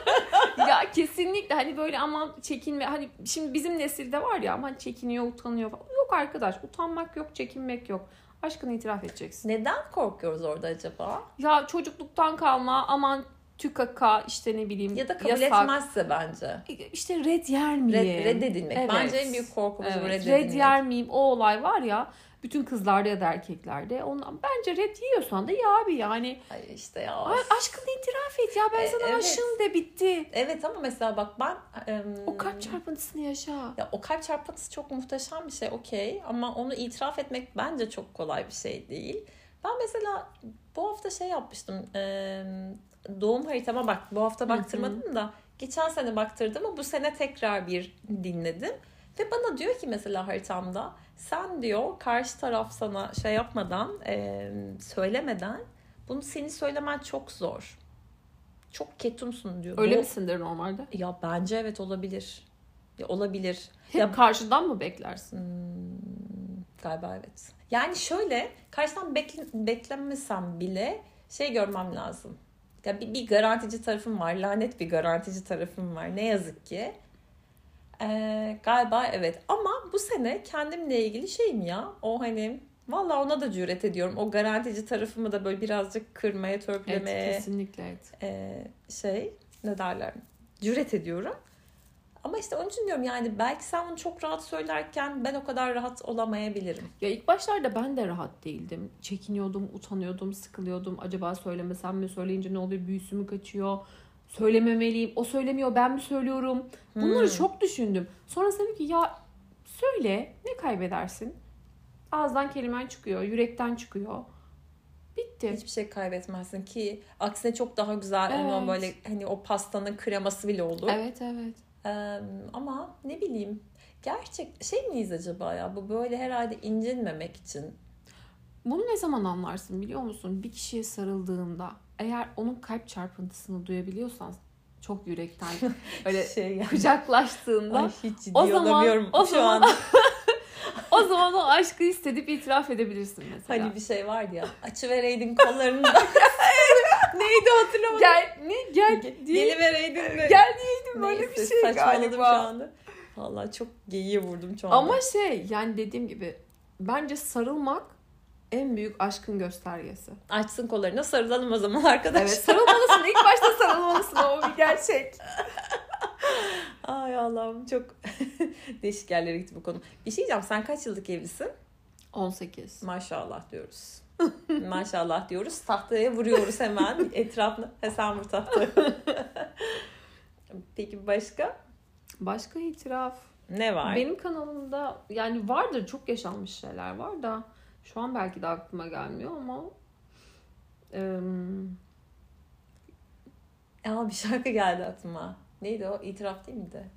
ya kesinlikle hani böyle aman çekinme hani şimdi bizim nesilde var ya aman çekiniyor utanıyor falan. Yok arkadaş utanmak yok çekinmek yok. Aşkını itiraf edeceksin. Neden korkuyoruz orada acaba? Ya çocukluktan kalma aman tükaka işte ne bileyim Ya da kabul yasak. etmezse bence. İşte red yer miyim? Red, reddedilmek. Evet. Bence en büyük korkumuz bu Evet. reddedilmek. Red yer miyim? O olay var ya bütün kızlarda ya da erkeklerde. Ondan, bence red yiyorsan da ya abi yani. Ay işte ya. Ay, aşkını itiraf et ya ben E, sana evet. aşığım de bitti. Evet ama mesela bak ben... em, O kalp çarpıntısını yaşa. Ya o kalp çarpıntısı çok muhteşem bir şey okey ama onu itiraf etmek bence çok kolay bir şey değil. Ben mesela bu hafta şey yapmıştım. em, doğum haritama bak bu hafta baktırmadım da geçen sene baktırdım ama bu sene tekrar bir dinledim. Ve bana diyor ki mesela haritamda sen diyor karşı taraf sana şey yapmadan em, söylemeden bunu seni söylemen çok zor. Çok ketumsun diyor. Öyle Bu- misindir normalde? Ya bence evet olabilir. Ya olabilir. Hep Ya karşıdan mı beklersin? Hmm, galiba evet. Yani şöyle karşıdan bekle, beklemesem bile şey görmem lazım. Ya bir, bir garantici tarafım var. Lanet bir garantici tarafım var. Ne yazık ki. Ee, galiba evet. Ama bu sene kendimle ilgili şeyim ya. O hani valla ona da cüret ediyorum. O garantici tarafımı da böyle birazcık kırmaya, Evet törpülemeye kesinlikle evet. e, şey ne derler cüret ediyorum. Ama işte onun için diyorum yani belki sen onu çok rahat söylerken ben o kadar rahat olamayabilirim. Ya ilk başlarda ben de rahat değildim. Çekiniyordum, utanıyordum, sıkılıyordum. Acaba söylemesem mi, söyleyince ne oluyor, büyüsü mü kaçıyor? Söylememeliyim, o söylemiyor, ben mi söylüyorum? Bunları Hmm. çok düşündüm. Sonra dedim ki ya söyle, ne kaybedersin? Ağızdan kelimen çıkıyor, yürekten çıkıyor. Bitti. Hiçbir şey kaybetmezsin ki aksine çok daha güzel Evet. onun böyle hani o pastanın kreması bile olur. Evet evet. Ee, ama ne bileyim gerçek şey miyiz acaba ya bu böyle herhalde incinmemek için. Bunu ne zaman anlarsın biliyor musun? Bir kişiye sarıldığında eğer onun kalp çarpıntısını duyabiliyorsan çok yürekten öyle şey kucaklaştığında Ay, hiç o zaman- o şu an. o zaman o aşkı hissedip itiraf edebilirsin mesela. Hani bir şey vardı ya açıvereydin kollarını da. Neydi hatırlamadım. Gel ne gel diye Gelivereydin de. gel diyeydim böyle bir şey saçmaladım galiba. şu anda. Vallahi çok geyiğe vurdum şu anda. Ama şey yani dediğim gibi bence sarılmak en büyük aşkın göstergesi. Açsın kollarına sarılalım o zaman arkadaşlar. Evet sarılmalısın. İlk başta sarılmalısın o bir gerçek. Ay Allah'ım çok değişik yerlere gitti bu konu. Bir şey diyeceğim sen kaç yıllık evlisin? 18. Maşallah diyoruz. Maşallah diyoruz. Tahtaya vuruyoruz hemen etrafına. He sen vur tahtaya. Peki başka? Başka itiraf. Ne var? Benim kanalımda yani vardır çok yaşanmış şeyler var da şu an belki de aklıma gelmiyor ama em, Aa, bir şarkı geldi aklıma. Neydi o? İtiraf değil miydi?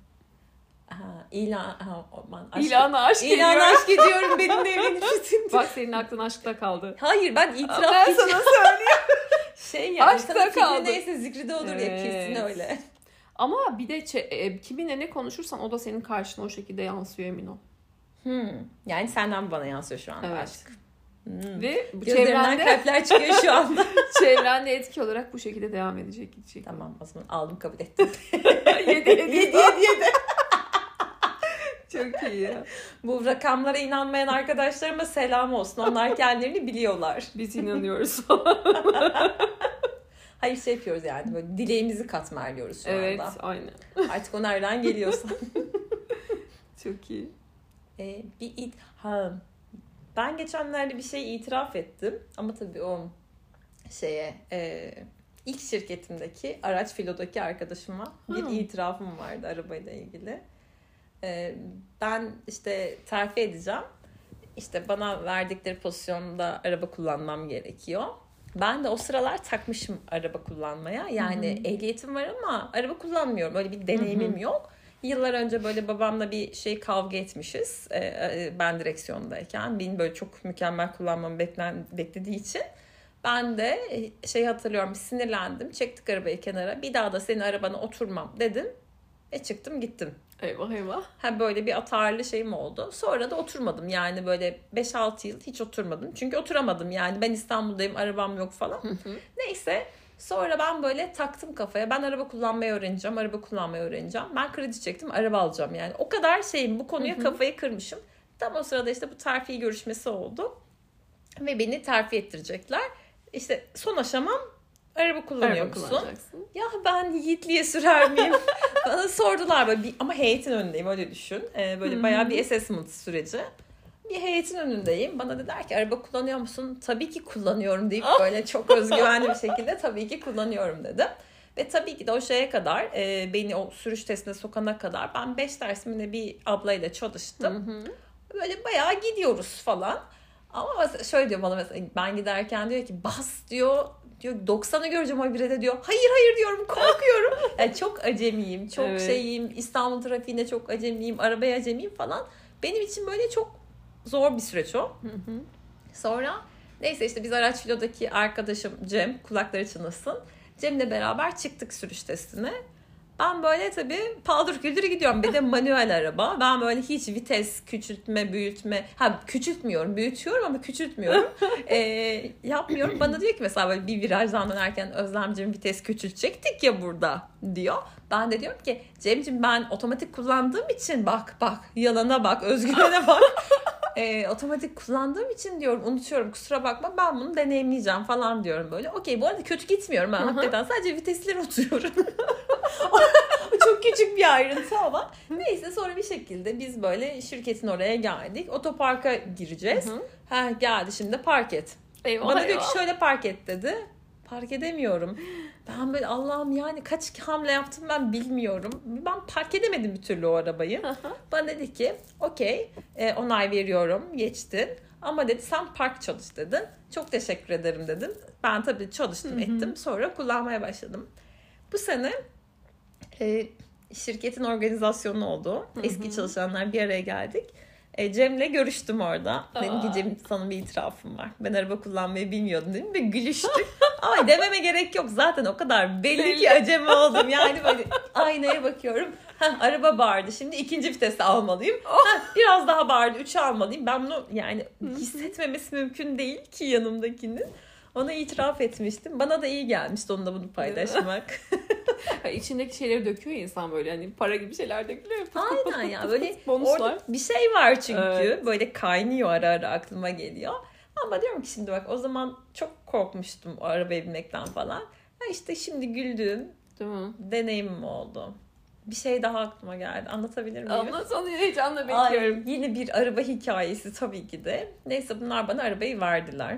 Ha, ilan, ha, aman, aşk, İlana aşk İlan ediyorum. aşk ediyorum benimle evlenirsin. Bak senin aklın aşkta kaldı. Hayır ben itiraf ben hiç- sana söyleyeyim. şey ya. Aşkta kaldı. Neyse zikri de olur ya Evet. kesin öyle. Ama bir de e, kiminle ne konuşursan o da senin karşına o şekilde yansıyor emin ol. Hmm. Yani senden bana yansıyor şu anda Evet. aşk. Hmm. Ve bu çevrende, kalpler çıkıyor şu anda. çevrende etki olarak bu şekilde devam edecek gidecek. tamam o zaman aldım kabul ettim. yedi yedi. yedi yedi. Çok iyi ya. Bu rakamlara inanmayan arkadaşlarıma selam olsun. Onlar kendilerini biliyorlar. Biz inanıyoruz. Hayır şey yapıyoruz yani böyle dileğimizi katmerliyoruz şu evet anda. aynen. Artık o nereden geliyorsa. Çok iyi. Ee, bir it ha ben geçenlerde bir şey itiraf ettim ama tabii o şeye e, ilk şirketimdeki araç filodaki arkadaşıma bir Ha. itirafım vardı arabayla ilgili. Ee, ben işte terfi edeceğim. İşte bana verdikleri pozisyonda araba kullanmam gerekiyor. Ben de o sıralar takmışım araba kullanmaya. Yani Hı ehliyetim var ama araba kullanmıyorum. Öyle bir deneyimim yok. Yıllar önce böyle babamla bir şey kavga etmişiz. Ee, e, ben direksiyondayken. Beni böyle çok mükemmel kullanmamı beklen, beklediği için. Ben de e, şey hatırlıyorum sinirlendim. Çektik arabayı kenara. Bir daha da senin arabana oturmam dedim. Ve çıktım gittim. Eyvah eyvah. Ha böyle bir atarlı şeyim oldu. Sonra da oturmadım. Yani böyle 5-6 yıl hiç oturmadım. Çünkü oturamadım yani. Ben İstanbul'dayım, arabam yok falan. Neyse. Sonra ben böyle taktım kafaya. Ben araba kullanmayı öğreneceğim. Araba kullanmayı öğreneceğim. Ben kredi çektim. Araba alacağım yani. O kadar şeyim. Bu konuya kafayı kırmışım. Tam o sırada işte bu terfi görüşmesi oldu. Ve beni terfi ettirecekler. İşte son aşamam araba kullanıyor Araba musun? Ya ben yiğitliğe sürer miyim? Bana sordular böyle bir, ama heyetin önündeyim öyle düşün. Ee, böyle bayağı bir assessment süreci. Bir heyetin önündeyim. Bana dediler ki araba kullanıyor musun? Tabii ki kullanıyorum deyip böyle çok özgüvenli bir şekilde tabii ki kullanıyorum dedim. Ve tabii ki de o şeye kadar e, beni o sürüş testine sokana kadar ben 5 dersiminde bir ablayla çalıştım. Hı hı. Böyle bayağı gidiyoruz falan. Ama mesela şöyle diyor bana mesela ben giderken diyor ki bas diyor diyor 90'ı göreceğim o bire de diyor. Hayır hayır diyorum korkuyorum. yani çok acemiyim, çok Evet. şeyim. İstanbul trafiğinde çok acemiyim, arabaya acemiyim falan. Benim için böyle çok zor bir süreç o. Hı hı. Sonra neyse işte biz araç filodaki arkadaşım Cem kulakları çınlasın. Cem'le beraber çıktık sürüş testine. Ben böyle tabii paldır küldür gidiyorum. Bir de manuel araba. Ben böyle hiç vites küçültme, büyütme. Ha küçültmüyorum, büyütüyorum ama küçültmüyorum. Ee, yapmıyorum. Bana diyor ki mesela böyle bir virajdan dönerken Özlemciğim vites küçültecektik ya burada diyor. Ben de diyorum ki Cem'ciğim ben otomatik kullandığım için bak bak yalana bak özgüvene bak. Ee, otomatik kullandığım için diyorum unutuyorum kusura bakma ben bunu deneyimleyeceğim falan diyorum böyle. Okey bu arada kötü gitmiyorum ben Hı hı. hakikaten sadece vitesleri oturuyorum. O Çok küçük bir ayrıntı ama. Neyse sonra bir şekilde biz böyle şirketin oraya geldik. Otoparka gireceğiz. Ha geldi şimdi park et. Eyvah Bana diyor ki şöyle park et dedi. Park edemiyorum. Ben böyle Allah'ım yani kaç hamle yaptım ben bilmiyorum. Ben park edemedim bir türlü o arabayı. Bana dedi ki okey e, onay veriyorum geçtin. Ama dedi sen park çalış dedin. Çok teşekkür ederim dedim. Ben tabii çalıştım ettim. Sonra kullanmaya başladım. Bu sene e, şirketin organizasyonu oldu. Eski çalışanlar bir araya geldik. E, Cem'le görüştüm orada. Dedim ki Aa. Cem sana bir itirafım var. Ben araba kullanmayı bilmiyordum dedim ve gülüştük. Ay dememe gerek yok. Zaten o kadar belli ki acemi oldum. Yani böyle aynaya bakıyorum. Heh, araba bağırdı. Şimdi ikinci vitesi almalıyım. Heh, biraz daha bağırdı. Üçü almalıyım. Ben bunu yani hissetmemesi mümkün değil ki yanımdakinin. Ona itiraf etmiştim. Bana da iyi gelmişti onunla bunu paylaşmak. İçindeki şeyleri döküyor insan böyle hani para gibi şeyler dökülüyor. Aynen ya böyle Bonuslar. orada bir şey var çünkü. Evet. Böyle kaynıyor ara ara aklıma geliyor. Ama diyorum ki şimdi bak o zaman çok korkmuştum o arabaya binmekten falan. Ha işte şimdi güldüğüm Değil mi? deneyimim oldu. Bir şey daha aklıma geldi. Anlatabilir miyim? Ama sana heyecanla Ay, bekliyorum. yine bir araba hikayesi tabii ki de. Neyse bunlar bana arabayı verdiler.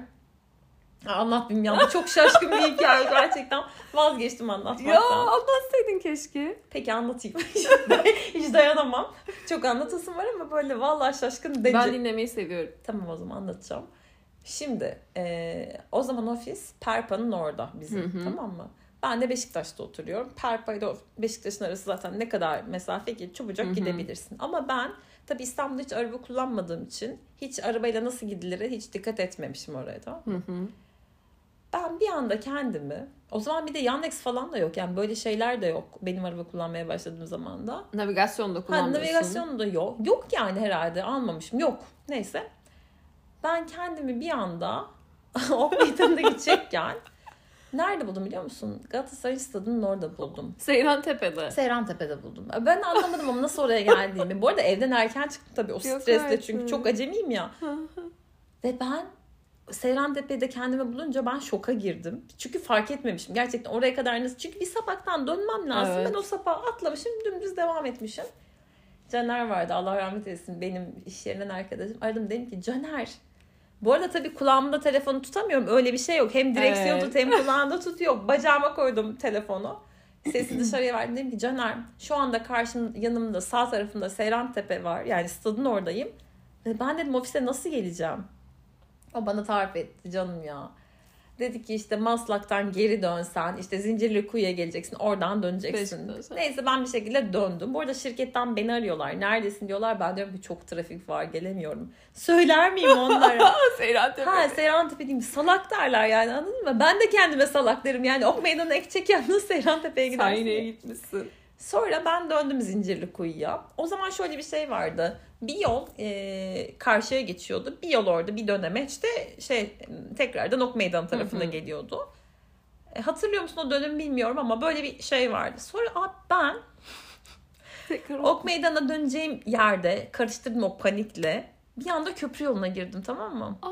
Anlatmayayım ya. Çok şaşkın bir hikaye gerçekten. Vazgeçtim anlatmaktan. Ya anlatsaydın keşke. Peki anlatayım. Hiç dayanamam. Çok anlatasım var ama böyle vallahi şaşkın dence. Ben dinlemeyi seviyorum. Tamam o zaman anlatacağım. Şimdi e, o zaman ofis Perpa'nın orada bizim Hı hı. tamam mı? Ben de Beşiktaş'ta oturuyorum. Perpa ile Beşiktaş'ın arası zaten ne kadar mesafe ki çabucak Hı hı. gidebilirsin. Ama ben tabii İstanbul'da hiç araba kullanmadığım için hiç arabayla nasıl gidilir hiç dikkat etmemişim oraya tamam mı? Hı hı. Ben bir anda kendimi o zaman bir de Yandex falan da yok yani böyle şeyler de yok benim araba kullanmaya başladığım zaman da. Navigasyon da Ha, kullanmıyorsun. navigasyon da yok. Yok yani herhalde almamışım. Yok. Neyse. Ben kendimi bir anda o meydanda gidecekken nerede buldum biliyor musun? Galatasaray stadının orada buldum. Seyran Tepe'de. Seyrantepe'de buldum. Ben anlamadım ama nasıl oraya geldiğimi. Bu arada evden erken çıktım tabii o Yok stresle artık. çünkü çok acemiyim ya. Ve ben Seyrantepe'de kendimi bulunca ben şoka girdim. Çünkü fark etmemişim. Gerçekten oraya kadar nasıl? Çünkü bir sapaktan dönmem lazım. Evet. Ben o sapağı atlamışım, dümdüz devam etmişim. Caner vardı Allah rahmet eylesin benim iş yerinden arkadaşım. Aradım dedim ki Caner bu arada tabii kulağımda telefonu tutamıyorum. Öyle bir şey yok. Hem direksiyon Evet. tut hem kulağında tut yok. Bacağıma koydum telefonu. Sesi dışarıya verdim. Dedim ki Caner şu anda karşım yanımda sağ tarafımda Seyran Tepe var. Yani stadın oradayım. Ve ben dedim ofise nasıl geleceğim? O bana tarif etti canım ya. Dedi ki işte Maslak'tan geri dönsen işte Zincirlikuyu'ya geleceksin oradan döneceksin. Beşiktaş'a. Neyse ben bir şekilde döndüm. Bu arada şirketten beni arıyorlar. Neredesin diyorlar. Ben diyorum ki çok trafik var gelemiyorum. Söyler miyim onlara? Seyran Tepe. ha Seyran Tepe diyeyim. Salak derler yani anladın mı? Ben de kendime salak derim. Yani ok meydanına ek çeken nasıl Seyran Tepe'ye Sen gidersin? yine gitmişsin. Sonra ben döndüm Zincirlikuyu'ya. O zaman şöyle bir şey vardı. Bir yol e, karşıya geçiyordu. Bir yol orada bir döneme işte şey tekrardan Ok Meydanı tarafına Hı hı. geliyordu. E, hatırlıyor musun o dönemi bilmiyorum ama böyle bir şey vardı. Sonra abi ben Tekrar Ok Meydan'a döneceğim yerde karıştırdım o panikle. Bir anda köprü yoluna girdim tamam mı? Ah.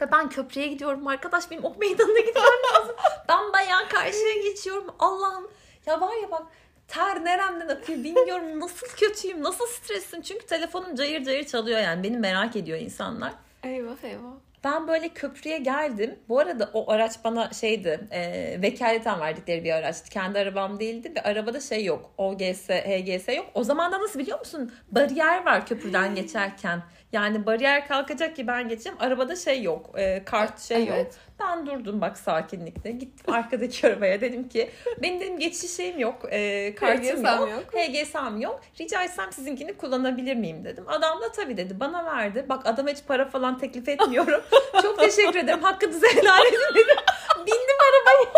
Ve ben köprüye gidiyorum arkadaş benim ok meydanına gitmem lazım. ben bayağı karşıya geçiyorum. Allah'ım ya var ya bak ter neremden akıyor bilmiyorum nasıl kötüyüm nasıl stressim. Çünkü telefonum cayır cayır çalıyor yani beni merak ediyor insanlar. Eyvah eyvah. Ben böyle köprüye geldim. Bu arada o araç bana şeydi, e, vekaleten verdikleri bir araçtı. Kendi arabam değildi ve arabada şey yok. OGS, HGS yok. O zaman da nasıl biliyor musun? Bariyer var köprüden geçerken. Yani bariyer kalkacak ki ben geçeceğim. Arabada şey yok, e, kart şey yok. Evet. Ben durdum bak sakinlikle. Gittim arkadaki arabaya dedim ki benim dedim geçiş şeyim yok. E, kartım yok. yok. HGS'm yok. Rica etsem sizinkini kullanabilir miyim dedim. Adam da tabii dedi. Bana verdi. Bak adama hiç para falan teklif etmiyorum. Çok teşekkür ederim. Hakkınızı helal edin dedim. Bindim arabaya.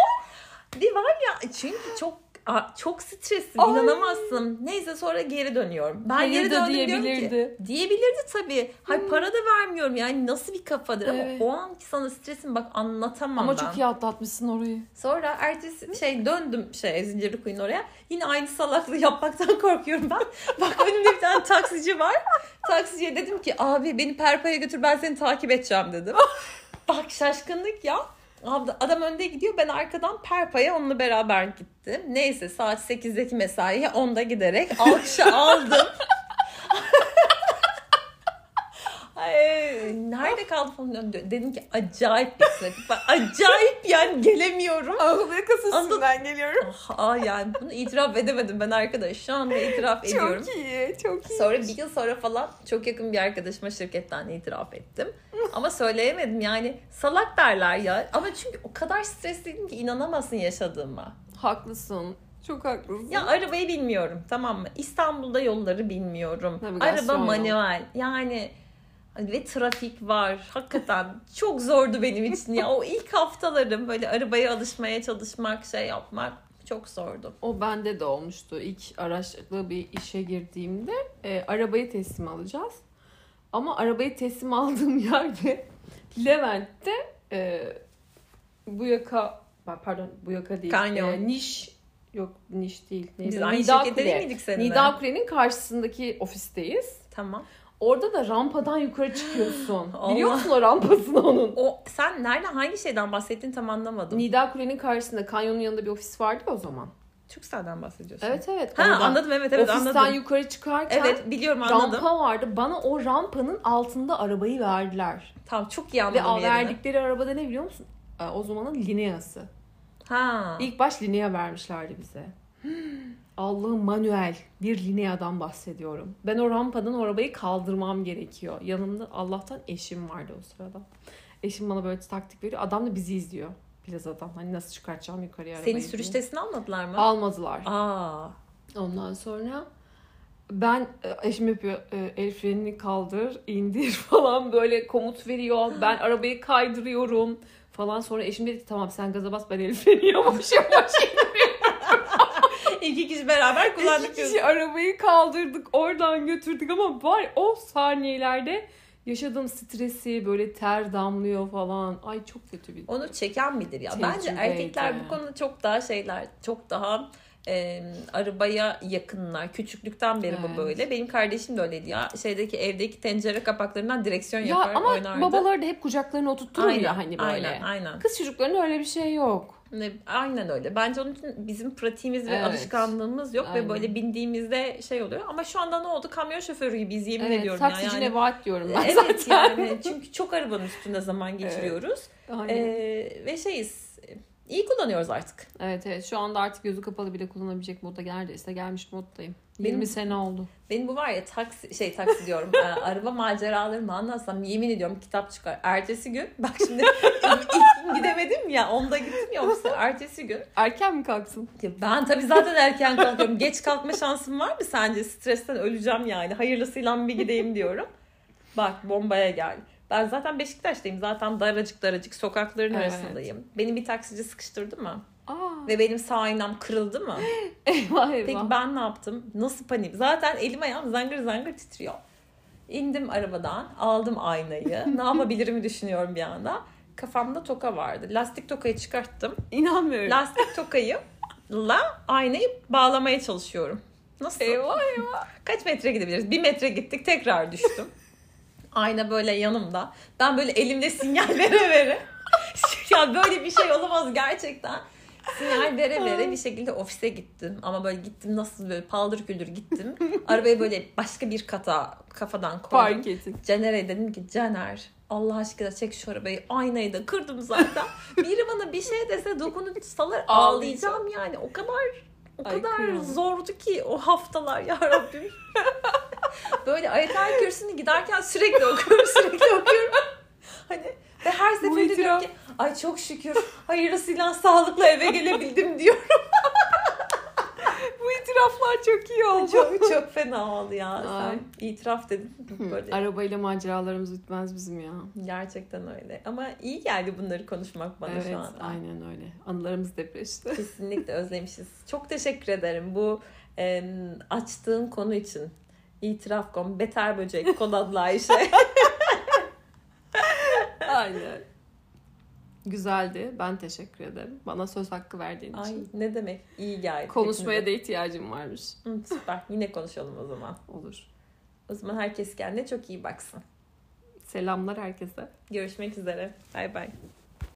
Bir var ya çünkü çok çok stresli Ay. inanamazsın. Neyse sonra geri dönüyorum. Ben Hayır geri döndüm diyorum ki diyebilirdi. diyebilirdi tabii. Hay para da vermiyorum yani nasıl bir kafadır Evet. ama o anki sana stresim bak anlatamam Ama ben. çok iyi atlatmışsın orayı. Sonra ertesi şey döndüm şey Zincirlikuyu'nun oraya. Yine aynı salaklığı yapmaktan korkuyorum ben. Bak önümde bir tane taksici var. Taksiciye dedim ki abi beni Perpa'ya götür ben seni takip edeceğim dedim. Bak şaşkınlık ya. Adam önde gidiyor ben arkadan Perpa'ya onunla beraber gittim. Neyse saat 8'deki mesaiye 10'da giderek alkışı aldım. Ay, nerede kaldı falan. Dedim ki acayip bir trafik var. Acayip yani gelemiyorum. Ağlaya kasasından geliyorum. Aa yani bunu itiraf edemedim ben arkadaş. Şu anda itiraf ediyorum. Çok iyi, çok iyi. Sonra bir yıl sonra falan çok yakın bir arkadaşıma şirketten itiraf ettim. Ama söyleyemedim yani salak derler ya. Ama çünkü o kadar stresliydim ki inanamazsın yaşadığıma. Haklısın. Çok haklısın. Ya arabayı bilmiyorum tamam mı? İstanbul'da yolları bilmiyorum. Navigasyon Araba manuel. Yani ve trafik var. Hakikaten çok zordu benim için ya. O ilk haftalarım böyle arabaya alışmaya çalışmak, şey yapmak çok zordu. O bende de olmuştu. İlk araçlı bir işe girdiğimde e, arabayı teslim alacağız. Ama arabayı teslim aldığım yerde Levent'te e, bu yaka pardon bu yaka değil. Kanyon. E, niş yok niş değil. Neyse, Biz aynı Nida şirkette Kule. değil miydik seninle? Nida Kule'nin karşısındaki ofisteyiz. Tamam. Orada da rampadan yukarı çıkıyorsun. Biliyor musun o rampasını onun? O sen nereden hangi şeyden bahsettin tam anlamadım. Nida Kule'nin karşısında kanyonun yanında bir ofis vardı o zaman. Türkcell'den bahsediyorsun. Evet evet. Ha oradan. anladım evet evet Ofisten anladım. yukarı çıkarken Evet biliyorum anladım. rampa vardı. Bana o rampanın altında arabayı verdiler. Tamam çok iyi Ve anladım al yerini. verdikleri arabada ne biliyor musun? Ee, O zamanın Linea'sı. Ha. İlk baş Linea vermişlerdi bize. Allah'ım manuel bir Linea'dan bahsediyorum. Ben o rampadan o arabayı kaldırmam gerekiyor. Yanımda Allah'tan eşim vardı o sırada. Eşim bana böyle taktik veriyor. Adam da bizi izliyor. plazadan. Hani nasıl çıkartacağım yukarıya arabayı. Diye. sürüş testini almadılar mı? Almadılar. Aa. Ondan sonra ben e, eşim yapıyor e, el frenini kaldır, indir falan böyle komut veriyor. Ben arabayı kaydırıyorum falan. Sonra eşim dedi tamam sen gaza bas ben el freni yavaş yavaş İki kişi beraber kullandık. İki kişi arabayı kaldırdık oradan götürdük ama var o saniyelerde yaşadığım stresi böyle ter damlıyor falan. Ay çok kötü bir Onu çeken bilir ya. Bence erkekler bu konuda çok daha şeyler, çok daha e, arabaya yakınlar. Küçüklükten beri Evet. bu böyle. Benim kardeşim de öyleydi ya. Şeydeki evdeki tencere kapaklarından direksiyon Ya yapar, ama oynardı. babaları da hep kucaklarına oturtturur aynen, ya hani böyle. Aynen, aynen. Kız çocuklarının öyle bir şey yok. Ne- Aynen öyle. Bence onun için bizim pratiğimiz ve Evet. alışkanlığımız yok Aynen. ve böyle bindiğimizde şey oluyor. Ama şu anda ne oldu? Kamyon şoförü gibiyiz yemin Evet, ediyorum ya. taksici Yani. Nebahat diyorum ben Evet zaten. yani çünkü çok arabanın üstünde zaman geçiriyoruz. Aynen. Ee, ve şeyiz. İyi kullanıyoruz artık. Evet evet şu anda artık gözü kapalı bile kullanabilecek moda neredeyse gelmiş moddayım. Benim- 20 sene oldu. Benim bu var ya taksi şey taksi diyorum. e, araba maceralarımı anlatsam yemin ediyorum kitap çıkar. Ertesi gün bak şimdi ilk gidemedim ya onda gittim ya ofise. Ertesi gün Erken mi kalksın? ya ben tabii zaten erken kalkıyorum. Geç kalkma şansım var mı sence? Stresten öleceğim yani. Hayırlısıyla bir gideyim diyorum. Bak bombaya gel. Ben zaten Beşiktaş'tayım. Zaten daracık daracık sokakların Evet. arasındayım. Beni bir taksici sıkıştırdı mı? Aa, Ve benim sağ aynam kırıldı mı? eyvah eyvah. Peki ben ne yaptım? Nasıl panik? Zaten elim ayağım zangır zangır titriyor. İndim arabadan, aldım aynayı. ne yapabilirim düşünüyorum bir anda. Kafamda toka vardı. Lastik tokayı çıkarttım. İnanmıyorum. Lastik tokayı la aynayı bağlamaya çalışıyorum. Nasıl? eyvah eyvah. Kaç metre gidebiliriz? Bir metre gittik tekrar düştüm. Ayna böyle yanımda. Ben böyle elimde sinyal vere vere. ya böyle bir şey olamaz gerçekten. Sinyal vere vere bir şekilde ofise gittim. Ama böyle gittim nasıl böyle paldır küldür gittim. Arabayı böyle başka bir kata kafadan koydum. Fark ettin. Caner'e dedim ki Caner Allah aşkına çek şu arabayı. Aynayı da kırdım zaten. Biri bana bir şey dese dokunup salar Ağlayacağım. yani. O kadar o Ay, kadar kıyamam. zordu ki o haftalar ya Rabbim. Böyle Ayetel Kürsü'nü giderken sürekli okuyorum sürekli okuyorum. Hani ve her seferinde diyorum ki ay çok şükür hayırlısıyla sağlıkla eve gelebildim diyorum. Bu itiraflar çok iyi oldu. çok çok fena oldu ya. Ay. Sen itiraf dedin. Böyle Arabayla maceralarımız bitmez bizim ya. Gerçekten öyle. Ama iyi geldi bunları konuşmak bana evet şu anda. aynen öyle. Anılarımız depreşti. Kesinlikle özlemişiz. Çok teşekkür ederim bu e, açtığın konu için. İtiraf kom, beter böcek, kod adlı Ayşe. aynen. Güzeldi. Ben teşekkür ederim. Bana söz hakkı verdiğin Ay için. ne demek iyi geldi. Konuşmaya da ihtiyacım varmış. Hı, süper. Yine konuşalım o zaman. Olur. O zaman herkes kendine çok iyi baksın. Selamlar herkese. Görüşmek üzere. Bay bay.